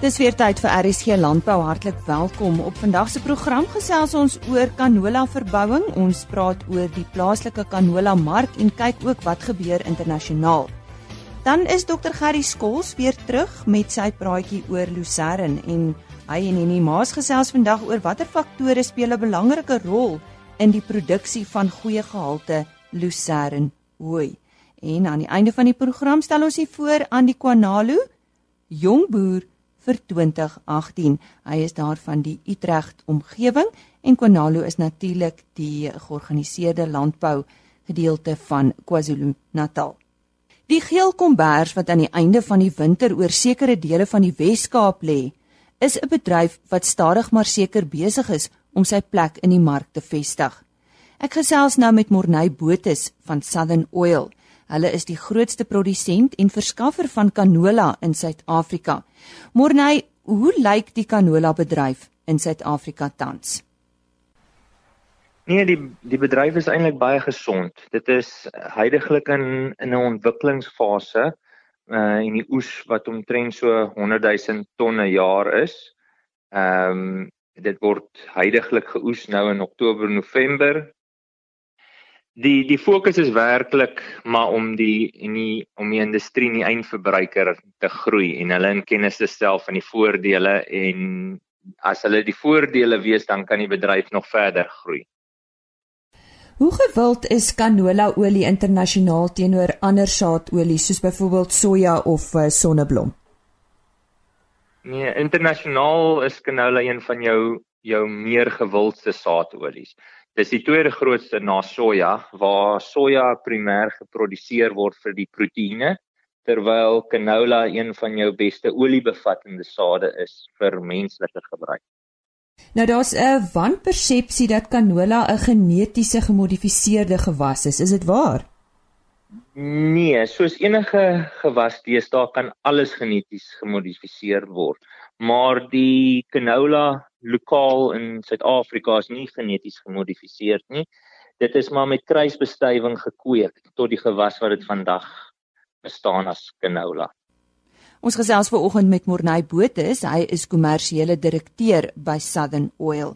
Dis weer tyd vir RSG Landbou. Hartlik welkom. Op vandag se program gesels ons oor canola verbouing. Ons praat oor die plaaslike canola mark en kyk ook wat gebeur internasionaal. Dan is Dr Gerry Skols weer terug met sy praatjie oor lucerne en hy en Henny Maas gesels vandag oor watter faktore speel 'n belangrike rol in die produksie van goeie gehalte lucerne ooi. En aan die einde van die program stel ons hier voor aan die Kwanalo jong boer vir 2018. Hy is daar van die Utrecht omgewing en Konalo is natuurlik die georganiseerde landbou gedeelte van KwaZulu-Natal. Die geel kombers wat aan die einde van die winter oor sekere dele van die Wes-Kaap lê, is 'n bedryf wat stadig maar seker besig is om sy plek in die mark te vestig. Ek gesels nou met Morney Botus van Southern Oil. Hulle is die grootste produsent en verskaffer van canola in Suid-Afrika. Morney, hoe lyk die canola bedryf in Suid-Afrika tans? Nee, die die bedryf is eintlik baie gesond. Dit is heidaglik in in 'n ontwikkelingsfase uh en die oes wat omtrent so 100 000 tonne jaar is. Ehm um, dit word heidaglik geoes nou in Oktober, November die die fokus is werklik maar om die en die om die industrie en die eindverbruiker te groei en hulle in kennis te stel van die voordele en as hulle die voordele weet dan kan die bedryf nog verder groei. Hoe gewild is canola olie internasionaal teenoor ander saadolie soos byvoorbeeld soja of uh, sonneblom? Nee, internasionaal is canola een van jou jou meer gewildste saadolies. Dis die tweede grootste na soja waar soja primêr geproduseer word vir die proteïene terwyl canola een van jou beste oliebevattende sade is vir menslike gebruik. Nou daar's 'n wanpersepsie dat canola 'n genetiese gemodifiseerde gewas is. Is dit waar? Nee, soos enige gewas deesdae kan alles geneties gemodifiseer word, maar die canola lokaal in Suid-Afrika is nie geneties gemodifiseer nie. Dit is maar met kruisbestuiving gekweek tot die gewas wat dit vandag bestaan as canola. Ons gesels vanoggend met Morney Botes, hy is kommersiële direkteur by Southern Oil.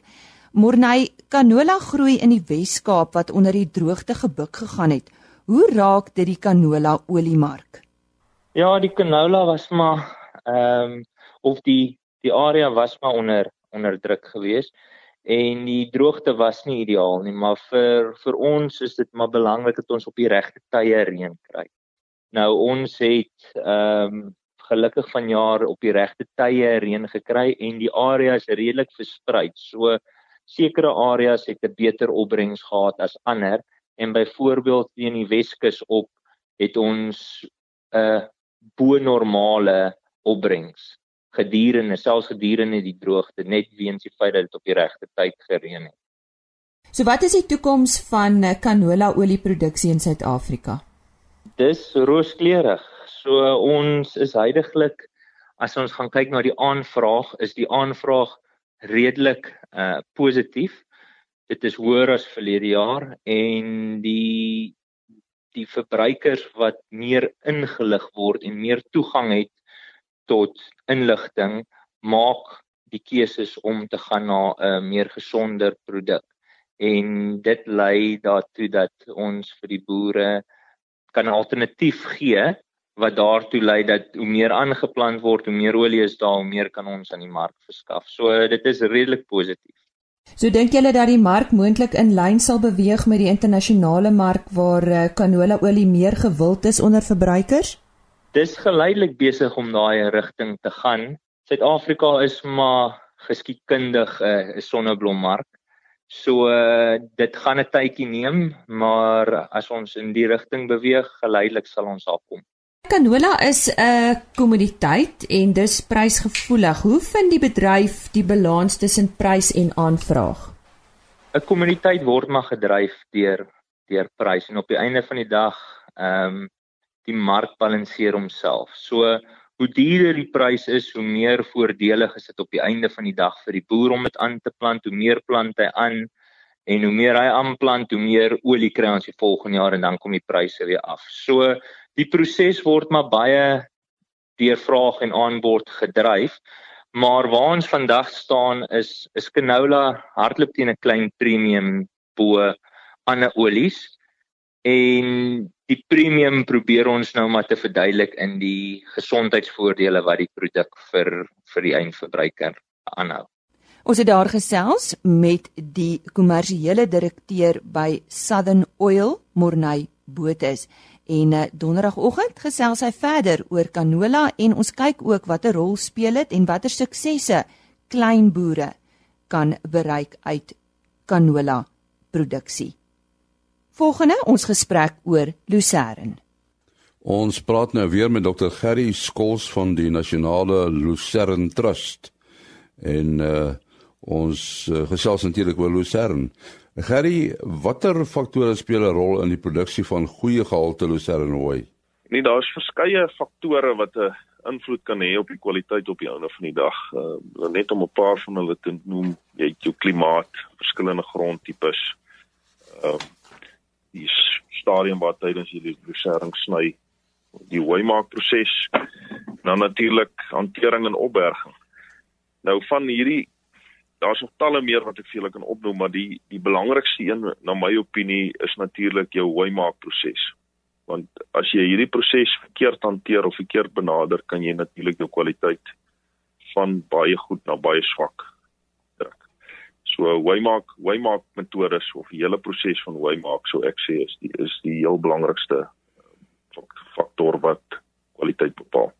Morney, canola groei in die Wes-Kaap wat onder die droogte gebuk gegaan het. Hoe raak dit die canola oliemark? Ja, die canola was maar ehm um, of die die area was maar onder onder druk gewees en die droogte was nie ideaal nie, maar vir vir ons is dit maar belangrik dat ons op die regte tye reën kry. Nou ons het ehm um, gelukkig vanjaar op die regte tye reën gekry en die areas redelik versprei. So sekere areas het 'n beter opbrengs gehad as ander en byvoorbeeld teen die Weskus op het ons 'n uh, bo normale opbrengs gedurende selfs gedurende die droogte net weens die feit dat dit op die regte tyd gereën het. So wat is die toekoms van eh, canola olieproduksie in Suid-Afrika? Dis rooskleurig. So ons is heidaglik as ons gaan kyk na die aanvraag, is die aanvraag redelik uh positief. Dit is hoër as verlede jaar en die die verbruikers wat meer ingelig word en meer toegang het tot inligting maak die keuses om te gaan na 'n meer gesonder produk en dit lei daartoe dat ons vir die boere kan 'n alternatief gee wat daartoe lei dat hoe meer aangeplant word, hoe meer olie is daar, hoe meer kan ons aan die mark verskaf. So dit is redelik positief. So dink julle dat die mark moontlik in lyn sal beweeg met die internasionale mark waar eh, canola olie meer gewild is onder verbruikers? Dis geleidelik besig om daai rigting te gaan. Suid-Afrika is maar geskiedkundig 'n uh, sonneblommark. So uh, dit gaan 'n tydjie neem, maar as ons in die rigting beweeg, geleidelik sal ons daar kom. Canola is 'n kommoditeit en dis prysgevoelig. Hoe vind die bedryf die balans tussen prys en aanvraag? 'n Kommoditeit word maar gedryf deur deur prys en op die einde van die dag, ehm um, die mark balanseer homself. So hoe duurder die prys is, hoe meer voordelig is dit op die einde van die dag vir die boer om dit aan te plant, hoe meer plant hy aan en hoe meer hy aanplant, hoe meer olie kry ons die volgende jaar en dan kom die pryse weer af. So die proses word maar baie deur vraag en aanbod gedryf. Maar waar ons vandag staan is is canola hardloop teen 'n klein premium bo ander olies en die premium probeer ons nou maar te verduidelik in die gesondheidsvoordele wat die produk vir vir die eindverbruiker aanhou. Ons het daar gesels met die kommersiële direkteur by Southern Oil, Morney Botes. En uh, donderdagoggend gesels hy verder oor canola en ons kyk ook watter rol speel dit en watter suksesse klein boere kan bereik uit canola produksie. Volgende ons gesprek oor lucerne. Ons praat nou weer met Dr. Gerry Skols van die Nasionale Lucerne Trust. En uh ons uh, gesels natuurlik oor lucerne. Gerry, watter faktore speel 'n rol in die produksie van goeie gehalte lucerne? Nee, daar's verskeie faktore wat 'n invloed kan hê op die kwaliteit op die einde van die dag. Uh, net om 'n paar van hulle te noem, jy het jou klimaat, verskillende grondtipes. Ehm uh, die stadium waar tydens jy die lucerne sny, die hoeimaakproses, dan natuurlik hantering en opberging. Nou van hierdie daar's nog talle meer wat ek vir julle kan opnoem, maar die die belangrikste een na my opinie is natuurlik jou hooi maak proses. Want as jy hierdie proses verkeerd hanteer of verkeerd benader, kan jy natuurlik jou kwaliteit van baie goed na baie swak. So hooi maak metodes of die hele proses van hooi maak, so ek sê is die is die heel belangrikste ehm, faktor wat kwaliteit bepaal.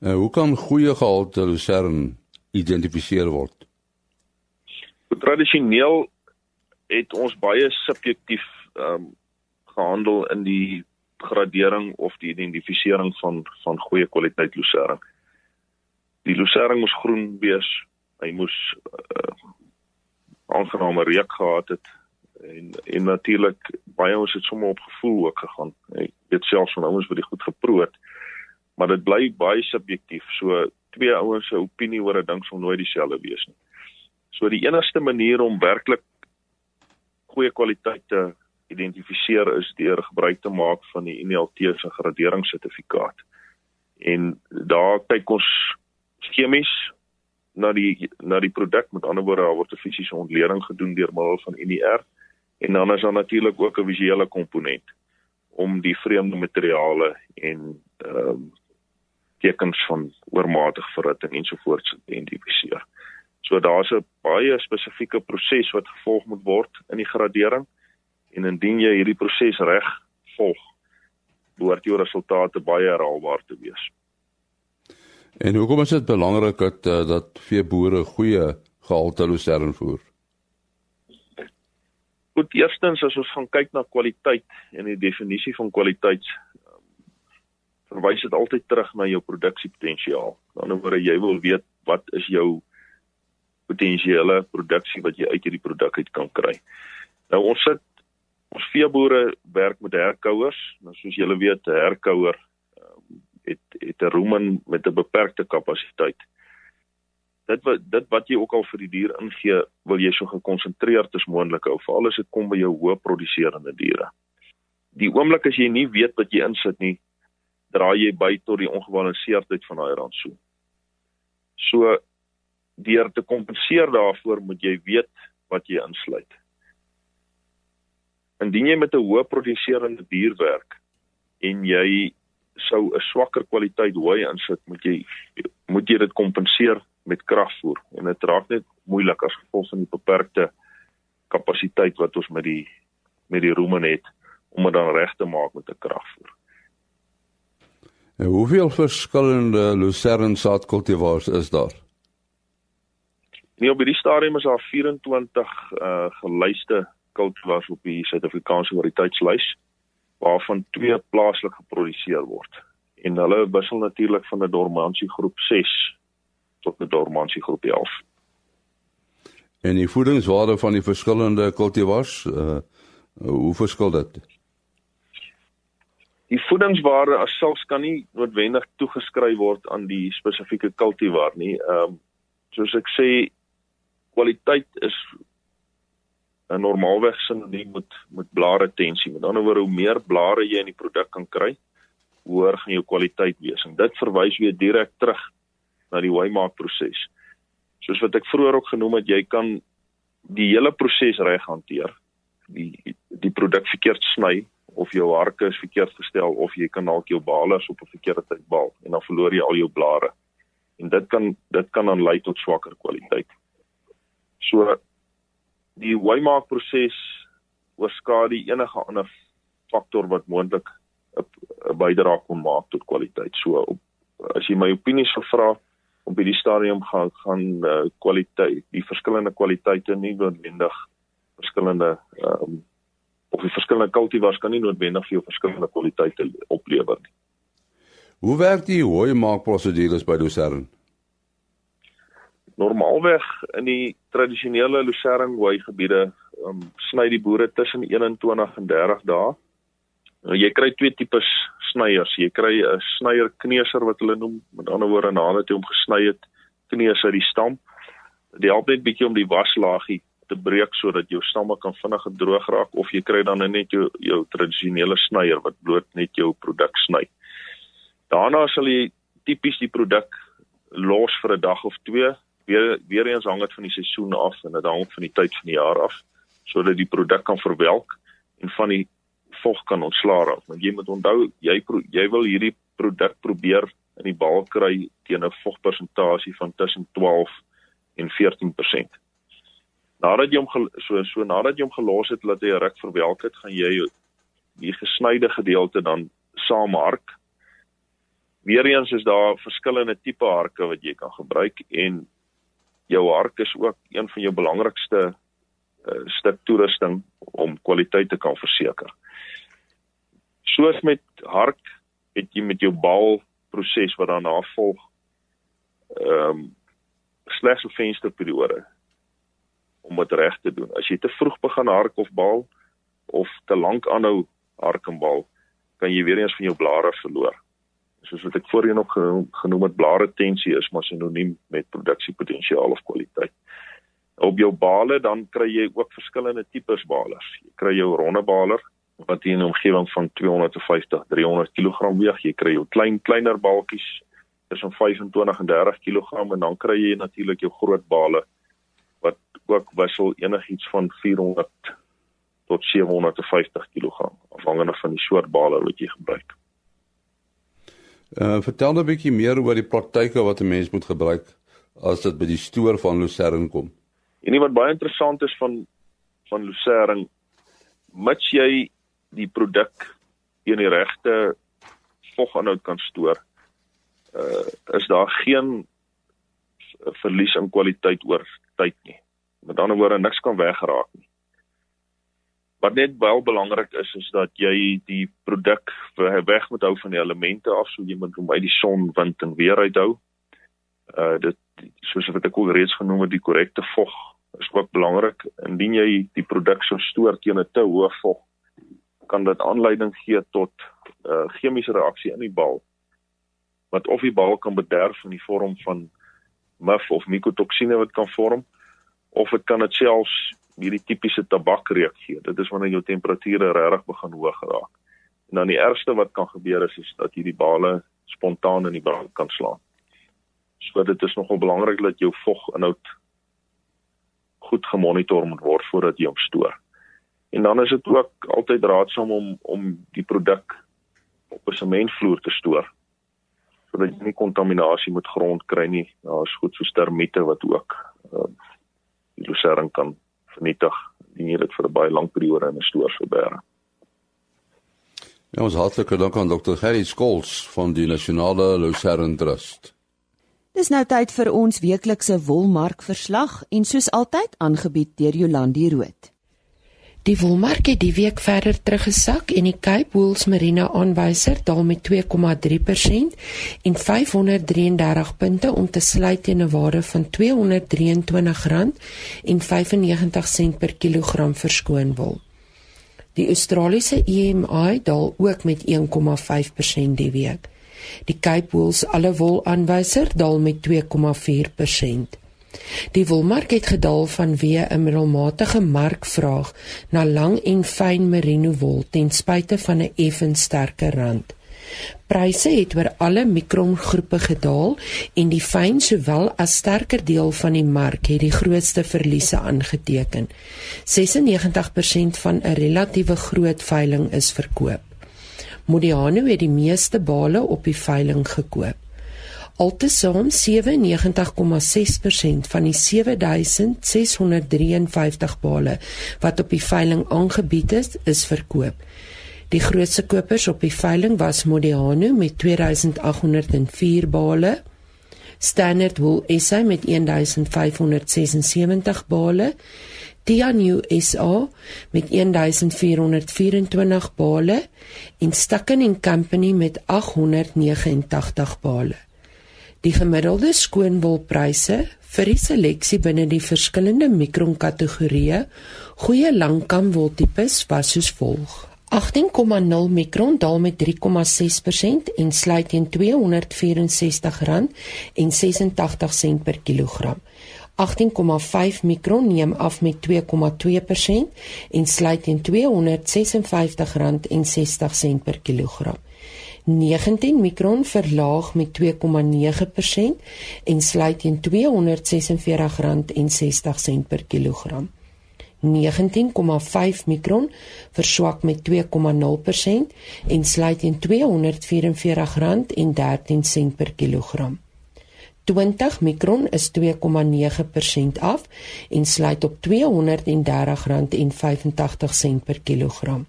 Uh, hoe kan goeie gehalte lucerne geïdentifiseer word? Tradisioneel het ons baie subjektief ehm um, gehandel in die gradering of die identifisering van van goeie kwaliteit lucerne. Die lucerne moes groen wees, hy moes uh, aangename reuk gehad het en en natuurlik baie ons het sommer op gevoel ook gegaan. Ek weet selfs van ouens wat dit goed geproe het, maar dit bly baie subjektief. So twee ouens se opinie oor 'n ding sal nooit dieselfde wees nie. So die enigste manier om werklik goeie kwaliteit te identifiseer is deur gebruik te maak van die NLT se graderingssertifikaat. En daar kyk ons chemies na die na die produk met ander woorde daar word 'n fisiese ontleding gedoen deur middel van NER en dan is daar natuurlik ook 'n visuele komponent om die vreemde materiale en ehm um, tekens van oormatig verhitting ensovoorts identifiseer. So daar's 'n baie spesifieke proses wat gevolg moet word in die gradering en indien jy hierdie proses reg volg, behoort jou resultate baie herhaalbaar te wees. En hoekom is dit belangrik dat uh, dat veeboere goeie gehalte lucerne voer? Goed, eerstens as ons gaan kyk na kwaliteit en die definisie van kwaliteit, verwys dit altyd terug na jou produksiepotensiaal. Aan die ander woorde, jy wil weet wat is jou potensiële produksie wat jy uit hierdie produk uit kan kry. Nou ons sit ons veeboere werk met herkouers. Nou soos julle weet, 'n herkouer het het 'n rumen met 'n beperkte kapasiteit. Dit wat dit wat jy ook al vir die dier ingee, wil jy so gekonsentreerd as moontlik hou, veral as dit kom by jou hoë produserende diere. Die oomblik as jy nie weet wat jy insit nie, dra jy by tot die ongebalanseerdheid van daai rantsoen. So deur te kompenseer daarvoor moet jy weet wat jy insluit. Indien jy met 'n hoë produserende dier werk en jy sou 'n swakker kwaliteit hooi insit, moet jy moet jy dit kompenseer met kragvoer en dit raak net moeilik as gevolg van die beperkte kapasiteit wat ons met die met die rumen het om dit dan reg te maak met 'n kragvoer. En hoeveel verskillende lucerne saadkultivars is daar? Nee, op hierdie stadium is daar 24 uh gelyste kultivars op die Suid-Afrikaanse variëteitslys waarvan twee plaaslik geproduseer word. En hulle wissel natuurlik van 'n dormansie groep 6 tot 'n dormansie groep 11. En die voedingswaarde van die verskillende kultivars, uh hoe verskil dit? Die voedingswaarde as selfs kan nie noodwendig toegeskryf word aan die spesifieke kultivar nie. Ehm um, soos ek sê kwaliteit is normaalweg sinoniem met met blaarretensie. Met ander woorde, hoe meer blare jy in die produk kan kry, hoe hoër gaan jou kwaliteit wees. En dit verwys weer direk terug na die waymark proses. Soos wat ek vroeër ook genoem het, jy kan die hele proses reg hanteer. Die die produk verkeerd sny of jou harke is verkeerd gestel of jy kan dalk jou balers op 'n verkeerde tyd baal en dan verloor jy al jou blare. En dit kan dit kan dan lei tot swakker kwaliteit. So die waymark proses oorskadu enige ander faktor wat moontlik 'n bydrae kon maak tot kwaliteit. So op, as jy my opinie sou vra op hierdie stadium gaan gaan uh, kwaliteit die verskillende kwaliteite nie noodwendig verskillende um, of die verskillende kultivars kan nie noodwendig vir jou verskillende kwaliteite oplewer nie. Hoe werk die hooi maak prosedures by Lucerne? Normaalweg in die tradisionele Lucerne hooi gebiede um, sny die boere tussen 21 en 30 dae. Nou jy kry twee tipes snyers. Jy kry 'n snyer kneuser wat hulle noem, met ander woorde nadat jy hom gesny het, kneus uit die stam. Dit help net bietjie om die waslaagie te breek sodat jou stamme kan vinniger droog raak of jy kry dan net jou jou tradisionele snyer wat bloot net jou produk sny. Daarna sal jy tipies die produk los vir 'n dag of twee. Weer weer eens hang dit van die seisoen af en dit hang van die tyd van die jaar af sodat die produk kan verwelk en van die vog kan ontslaa raak. Want jy moet onthou, jy jy wil hierdie produk probeer in die bal kry teen 'n vogpersentasie van tussen 12 en 14%. Nadat jy hom so so nadat jy hom gelos het dat hy ruk verwelk het, gaan jy die gesnyde gedeelte dan saam hark. Weereens is daar verskillende tipe harke wat jy kan gebruik en jou hark is ook een van jou belangrikste uh, stuk toerusting om kwaliteit te kan verseker soos met hark het jy met jou bal proses wat daarna volg ehm um, slegs 'n vensterperiode om dit reg te doen. As jy te vroeg begin hark of bal of te lank aanhou hark en bal, kan jy weer eens van jou blare verloor. Soos wat ek voorheen ook genoem het, blare tensie is maar sinoniem met produksiepotensiaal of kwaliteit. Op jou bale dan kry jy ook verskillende tipes balers. Jy kry jou ronde baler wat in 'n omgewing van 250 300 kg weeg. Jy kry jou klein kleiner balkies tussen 25 en 30 kg en dan kry jy natuurlik jou groot bale wat ook wissel enigiets van 400 tot 750 kg afhangende van die soort bale wat jy gebruik. Uh vertel 'n bietjie meer oor die praktyke wat 'n mens moet gebruik as dit by die stoor van Lucerne kom. En wat baie interessant is van van Lucerne mits jy die produk in die regte voginhoud kan stoor, uh is daar geen verlies in kwaliteit oor tyd nie. Met ander woorde niks kan weggeraak nie. Wat net baie belangrik is is dat jy die produk weg moet hou van die elemente af, so jy moet hom uit die son, wind en weer uithou. Uh dit soos wat ek al reeds genoem het, die korrekte vog is ook belangrik. Indien jy die produk sou stoor teen 'n te hoë vog, kan dit aanleiding gee tot 'n uh, chemiese reaksie in die bal wat of die bal kan bederf in die vorm van muf of mikotoksine wat kan vorm of dit kan dit selfs hierdie tipiese tabakreuk gee. Dit is wanneer jou temperature regtig begin hoog raak. En dan die ergste wat kan gebeur is, is dat hierdie bale spontaan in die brand kan slaan. So dit is nogal belangrik dat jou voginhoud goed gemonitor moet word voordat jy hom stoor. En dan is dit ook altyd raadsaam om om die produk op 'n sementvloer te stoor sodat jy nie kontaminasie met grond kry nie. Daar is goed so termiete wat ook uh, die lucerne kan vernietig indien jy dit vir 'n baie lang periode in 'n stoor verberg. Ja, ons hartlike dank aan Dr. Gerry Skols van die Nasionale Lucerne Trust. Dis nou tyd vir ons weeklikse wolmarkverslag en soos altyd aangebied deur Jolandi Root. Die wolmark het die week verder teruggesak en die Cape Wools Marina aanwyser daal met 2,3% en 533 punte om te sluit teen 'n waarde van R223.95 per kilogram verskoon wol. Die Australiese EMI daal ook met 1,5% die week. Die Cape Wools alle wol aanwyser daal met 2,4%. Die wolmark het gedaal vanweë 'n middelmatige markvraag na lang en fyn merino wol ten spyte van 'n effens sterker rand. Pryse het oor alle mikrongroepe gedaal en die fyn sowel as sterker deel van die mark het die grootste verliese aangeteken. 96% van 'n relatiewe groot veiling is verkoop. Modiano het die meeste bale op die veiling gekoop. Altesaam 97,6% van die 7653 bale wat op die veiling aangebied is, is verkoop. Die grootste kopers op die veiling was Modiano met 2804 bale, Standard Wool SA met 1576 bale, Tianyu SA met 1424 bale en Stucken & Company met 889 bale. Die gemiddelde skoonwolpryse vir die seleksie binne die verskillende mikronkategorieë goeie langkamwoltipes was soos volg: 18,0 mikron daal met 3,6% en sluit teen R264,86 per kilogram. 18,5 mikron neem af met 2,2% en sluit teen R256,60 per kilogram. 19 mikron verlaag met 2,9% en sluit teen R246,60 per kilogram. 19,5 mikron verswak met 2,0% en sluit teen R244,13 per kilogram. 20 mikron is 2,9% af en sluit op R230,85 per kilogram.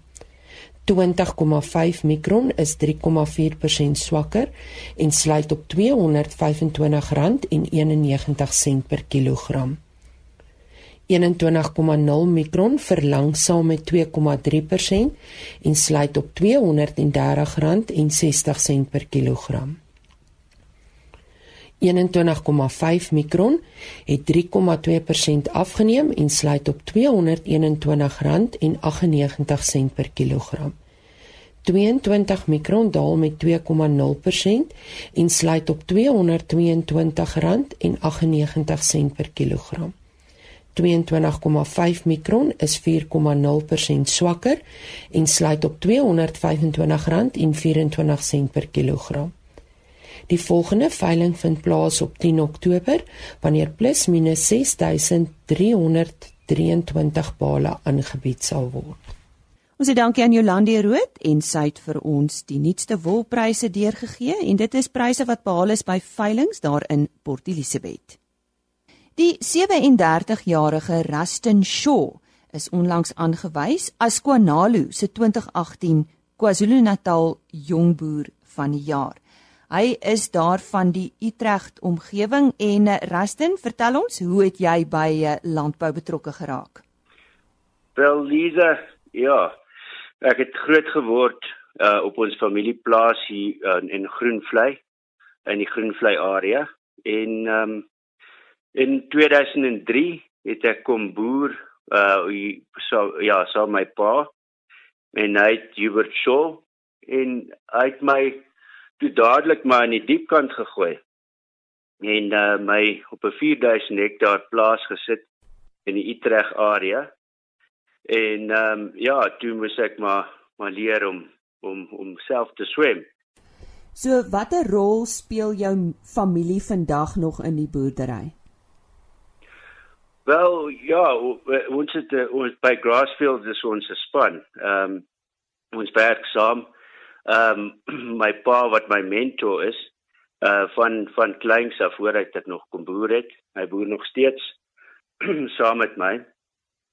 20,5 mikron is 3,4% swakker en sluit op R225,91 per kilogram. 21,0 mikron verlangsaam met 2,3% en sluit op R230,60 per kilogram. 21,5 mikron het 3,2% afgeneem en sluit op R221,98 per kilogram. 22 mikron daal met 2,0% en sluit op R222,98 per kilogram. 22,5 mikron is 4,0% swakker en sluit op R225,24 per kilogram. Die volgende veiling vind plaas op 10 Oktober wanneer plus minus 6323 bale aangebied sal word. Ons sê dankie aan Jolande Rood en sy het vir ons die nuutste wolpryse deurgegee en dit is pryse wat behaal is by veilinge daar in Port Elizabeth. Die 37-jarige Rustin Shaw is onlangs aangewys as KwaNalu se 2018 KwaZulu-Natal jongboer van die jaar. Hy is daar van die Utrecht omgewing en eh, Rustin, vertel ons, hoe het jy by eh, landbou betrokke geraak? Wel Lisa, ja. Ek het groot geword uh op ons familieplaas hier uh, in Groenvlei in die Groenvlei area en um in 2003 het ek kom boer uh so ja, so my pa en hy het Hubert Shaw en hy het my toe dadelik maar in die diep kant gegooi en uh, my op 'n 4000 hektaar plaas gesit in die Utrecht area. En ehm um, ja, toe moes ek maar maar leer om om om self te swem. So watter rol speel jou familie vandag nog in die boerdery? Wel, ja, ons het ons by Grassfields is ons span. Ehm um, ons werk saam. Ehm um, my pa wat my mentor is, uh van van kleins af voor hy dit nog kom boer het. Hy boer nog steeds saam met my.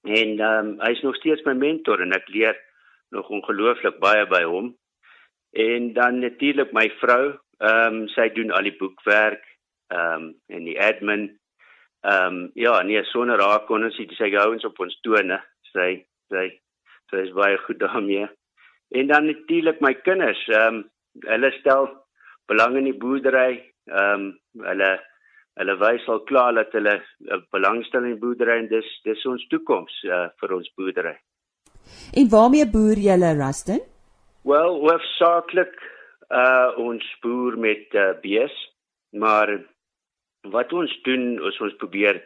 En ehm um, hy's nog steeds my mentor en ek leer nog ongelooflik baie by hom. En dan natuurlik my vrou, ehm um, sy doen al die boekwerk, ehm um, en die admin. Ehm um, ja, nee, sonder haar kon ons nie sy hou ons op ons tone. Sy sy sy is baie goed daarmee. En dan natuurlik my kinders, ehm um, hulle stel belang in die boerdery. Ehm um, hulle hulle wys al klaar dat hulle belangstel in die boerdery en dis dis ons toekoms uh, vir ons boerdery. En waarmee boer julle Rustin? Wel, hoofsaaklik uh ons boer met uh, bees, maar wat ons doen is ons probeer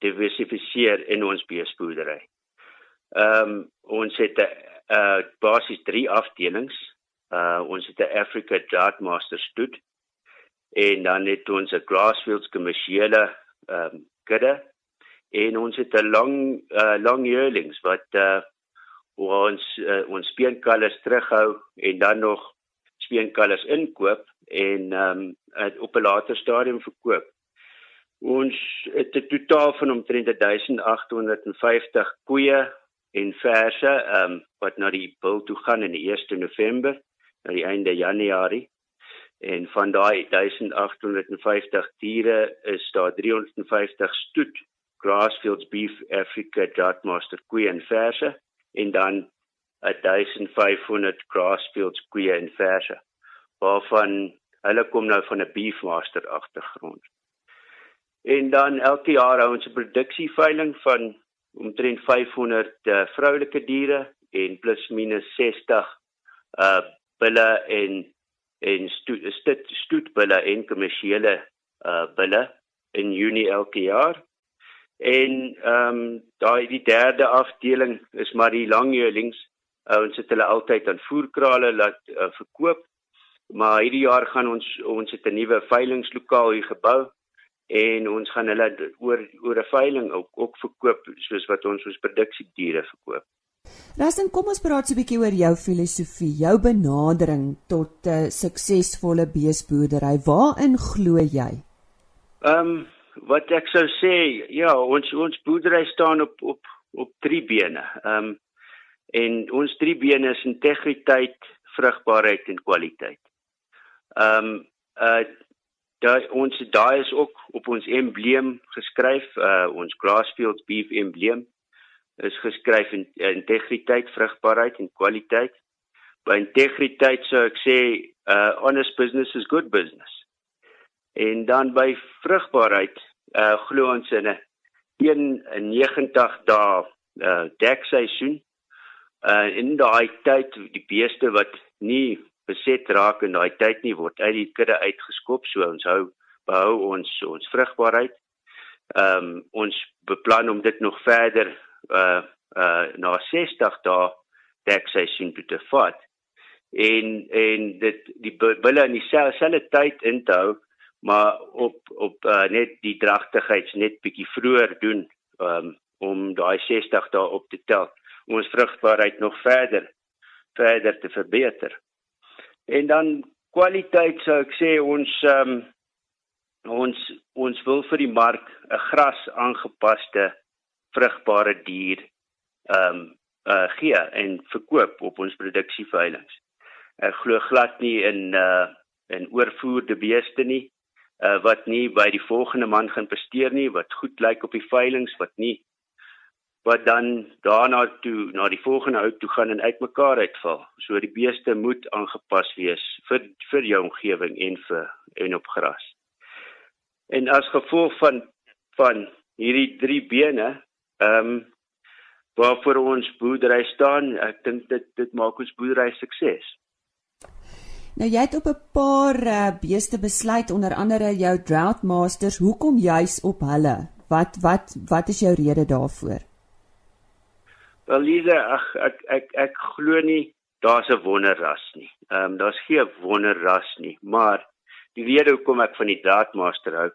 diversifiseer in ons beesboerdery. Ehm um, ons het 'n uh basies drie afdelings. Uh ons het 'n Africa Dart Master stoet en dan het ons 'n Grassfields kommersiële ehm um, kudde en ons het 'n lang uh lang yearlings wat uh ons uh, ons speenkalvers terughou en dan nog speenkalvers inkoop en ehm um, op 'n later stadium verkoop. Ons het 'n totaal van omtrent 1850 koeie en verse ehm um, wat na die bil toe gaan in die 1 November na die einde Januarie. En van daai 1850 diere is daar 350 stoet Grassfields Beef Africa Dartmaster koeie en verse en dan 1500 Grassfields koeie en verse waarvan hulle kom nou van 'n Beefmaster agtergrond. En dan elke jaar hou ons 'n produksieveiling van omtrent 500 uh, vroulike diere en plus minus 60 uh bulle en en stoet stoet stoetbulle en kommersiële uh bulle in Junie elke jaar. En ehm um, daai die derde afdeling is maar die langjeulings. Uh, ons het hulle altyd aan voerkrale laat uh, verkoop. Maar hierdie jaar gaan ons ons het 'n nuwe veilingslokaal hier gebou en ons gaan hulle oor oor 'n veiling ook ook verkoop soos wat ons ons produksiediere verkoop. Rasten, kom ons praat so 'n bietjie oor jou filosofie, jou benadering tot 'n uh, suksesvolle beesboerdery. Waarin glo jy? Ehm um, wat ek sou sê, ja, ons ons boerdery staan op op op drie bene. Ehm um, en ons drie bene is integriteit, vrugbaarheid en kwaliteit. Ehm um, uh daai ons daai is ook op ons embleem geskryf, uh ons Grassfields beef embleem is geskryf in integriteit, vrugbaarheid en kwaliteit. By integriteit sou ek sê uh honest business is good business. En dan by vrugbaarheid uh glo ons in 'n 90 dae uh dekseisoen. Uh in daai tyd die beeste wat nie beset raak in daai tyd nie word uit die kudde uitgeskop so ons hou behou ons ons vrugbaarheid. Ehm um, ons beplan om dit nog verder uh uh na 60 dae dekseisoen toe te vat. En en dit die bulle in dieselfde tyd in te hou, maar op op uh, net die dragtigheids net bietjie vroeër doen um, om daai 60 dae op te tel om ons vrugbaarheid nog verder verder te verbeter. En dan kwaliteit sou ek sê ons um, ons ons wil vir die mark 'n gras aangepaste vrugbare dier ehm um, uh gee en verkoop op ons produksieveilings. Ek glo glad nie in uh in oorvoerde beeste nie uh wat nie by die volgende man gaan presteer nie wat goed lyk op die veilings wat nie wat dan daarna toe na die volgende ou toe gaan en uitmekaar uitval. So die beeste moet aangepas wees vir vir jou omgewing en vir en op gras. En as gevolg van van hierdie drie bene Ehm um, waarvoor ons boerdery staan, ek dink dit dit maak ons boerdery sukses. Nou jy het op 'n paar uh, beeste besluit onder andere jou drought masters, hoekom juis op hulle? Wat wat wat is jou rede daarvoor? Wel Lise, ag ek ek ek glo nie daar's 'n wonderras nie. Ehm um, daar's geen wonderras nie, maar die rede hoekom ek van die drought master hou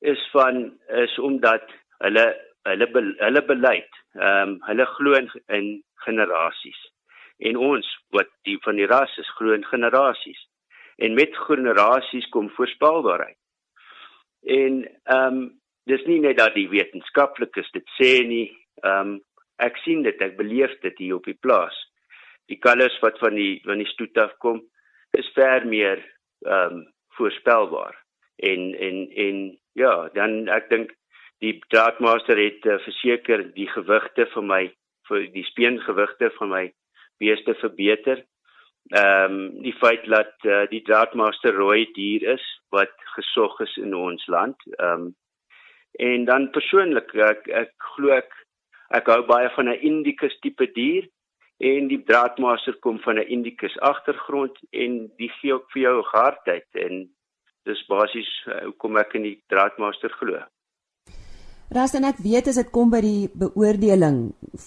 is van is omdat hulle hulle be, hulle beleid ehm um, hulle glo in, in generasies. En ons wat die van die ras is glo in generasies. En met generasies kom voorspelbaarheid. En ehm um, dis nie net dat die wetenskaplikes dit sê nie ehm um, ek sien dit ek beleef dit hier op die plaas. Die kalvers wat van die van die stoet af kom is ver meer ehm um, voorspelbaar. En en en ja dan ek dink die draadmaster het uh, verseker die gewigte vir my vir die speengewigte van my beeste verbeter. Ehm um, die feit dat uh, die draadmaster rooi dier is wat gesog is in ons land. Ehm um, en dan persoonlik ek ek glo ek ek hou baie van 'n indicus tipe dier en die draadmaster kom van 'n indicus agtergrond en die gee ook vir jou hardheid en dis basies uh, hoekom ek in die draadmaster glo. Ras en ek weet as dit kom by die beoordeling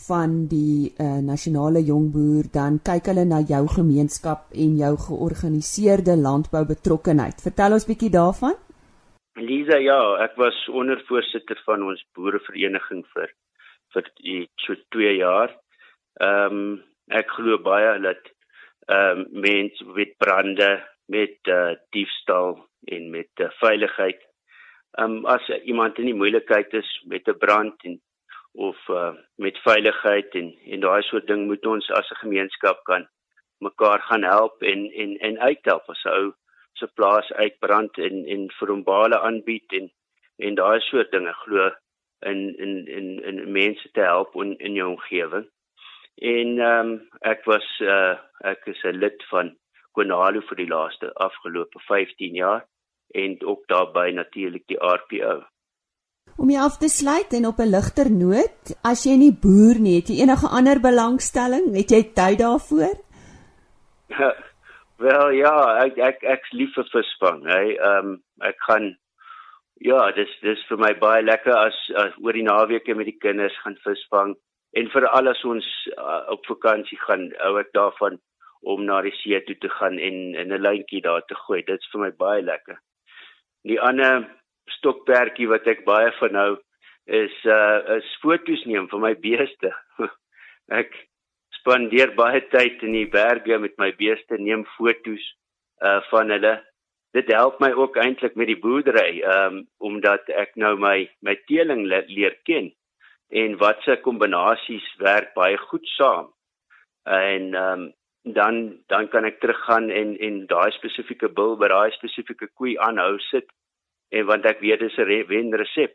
van die uh, nasionale jongboer dan kyk hulle na jou gemeenskap en jou georganiseerde landbou betrokkenheid. Vertel ons bietjie daarvan. Lisa, ja, ek was ondervoorsitter van ons boerevereniging vir vir so 2 jaar. Ehm um, ek glo baie dat ehm um, mense met brande, met uh, diefstal en met uh, veiligheid um, as iemand in die moeilikheid is met 'n brand en of uh, met veiligheid en en daai soort ding moet ons as 'n gemeenskap kan mekaar gaan help en en en uithelp as ou se plaas uitbrand en en vir hom bale aanbied en en daai soort dinge glo in in in in mense te help in in jou omgewing. En ehm um, ek was uh ek is 'n lid van Konalo vir die laaste afgelope 15 jaar en ook daarbey natuurlik die RPO. Om jy af te sluit en op 'n ligter noot, as jy nie boer nie, het jy enige ander belangstelling? Het jy tyd daarvoor? Wel ja, ek ek ek's lief vir visvang, hè. Ehm um, ek gaan ja, dis dis vir my baie lekker as, as oor die naweke met die kinders gaan visvang en vir al ons uh, op vakansie gaan, hou ek daarvan om na die see toe te gaan en in 'n lyntjie daar te gooi. Dit's vir my baie lekker. Die ander stokperdjie wat ek baie van hou is uh is foto's neem van my beeste. ek spandeer baie tyd in die berge met my beeste, neem foto's uh van hulle. Dit help my ook eintlik met die boerdery, um omdat ek nou my my teeling le leer ken en watse kombinasies werk baie goed saam. En um dan dan kan ek teruggaan en en daai spesifieke bil by daai spesifieke koei aanhou sit en want ek weet dis 'n wen resep.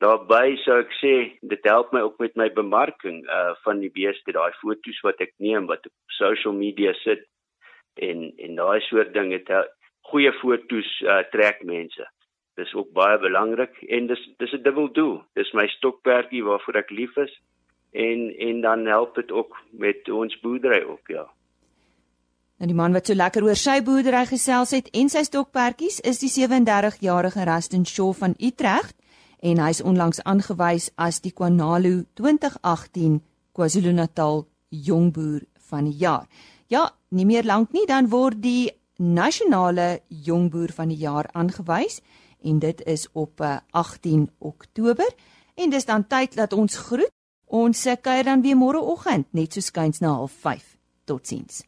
Daarby sou ek sê dit help my ook met my bemarking uh van die beeste, daai foto's wat ek neem wat op social media sit en en daai soort dinge het goeie foto's uh trek mense. Dis ook baie belangrik en dis dis 'n dubbel doel. Dis my stokperdjie waarvoor ek lief is en en dan help dit ook met ons boerdery ook ja. Nou die man wat so lekker oor sy boerdery gesels het en sy stokperdjies is die 37-jarige Rustin Shaw van Utrecht en hy's onlangs aangewys as die Kwanalu 2018 KwaZulu-Natal jongboer van die jaar. Ja, nie meer lank nie dan word die nasionale jongboer van die jaar aangewys en dit is op 18 eh, Oktober en dis dan tyd dat ons groet. Ons kuier dan weer môreoggend net so skuins na 05:30. Totsiens.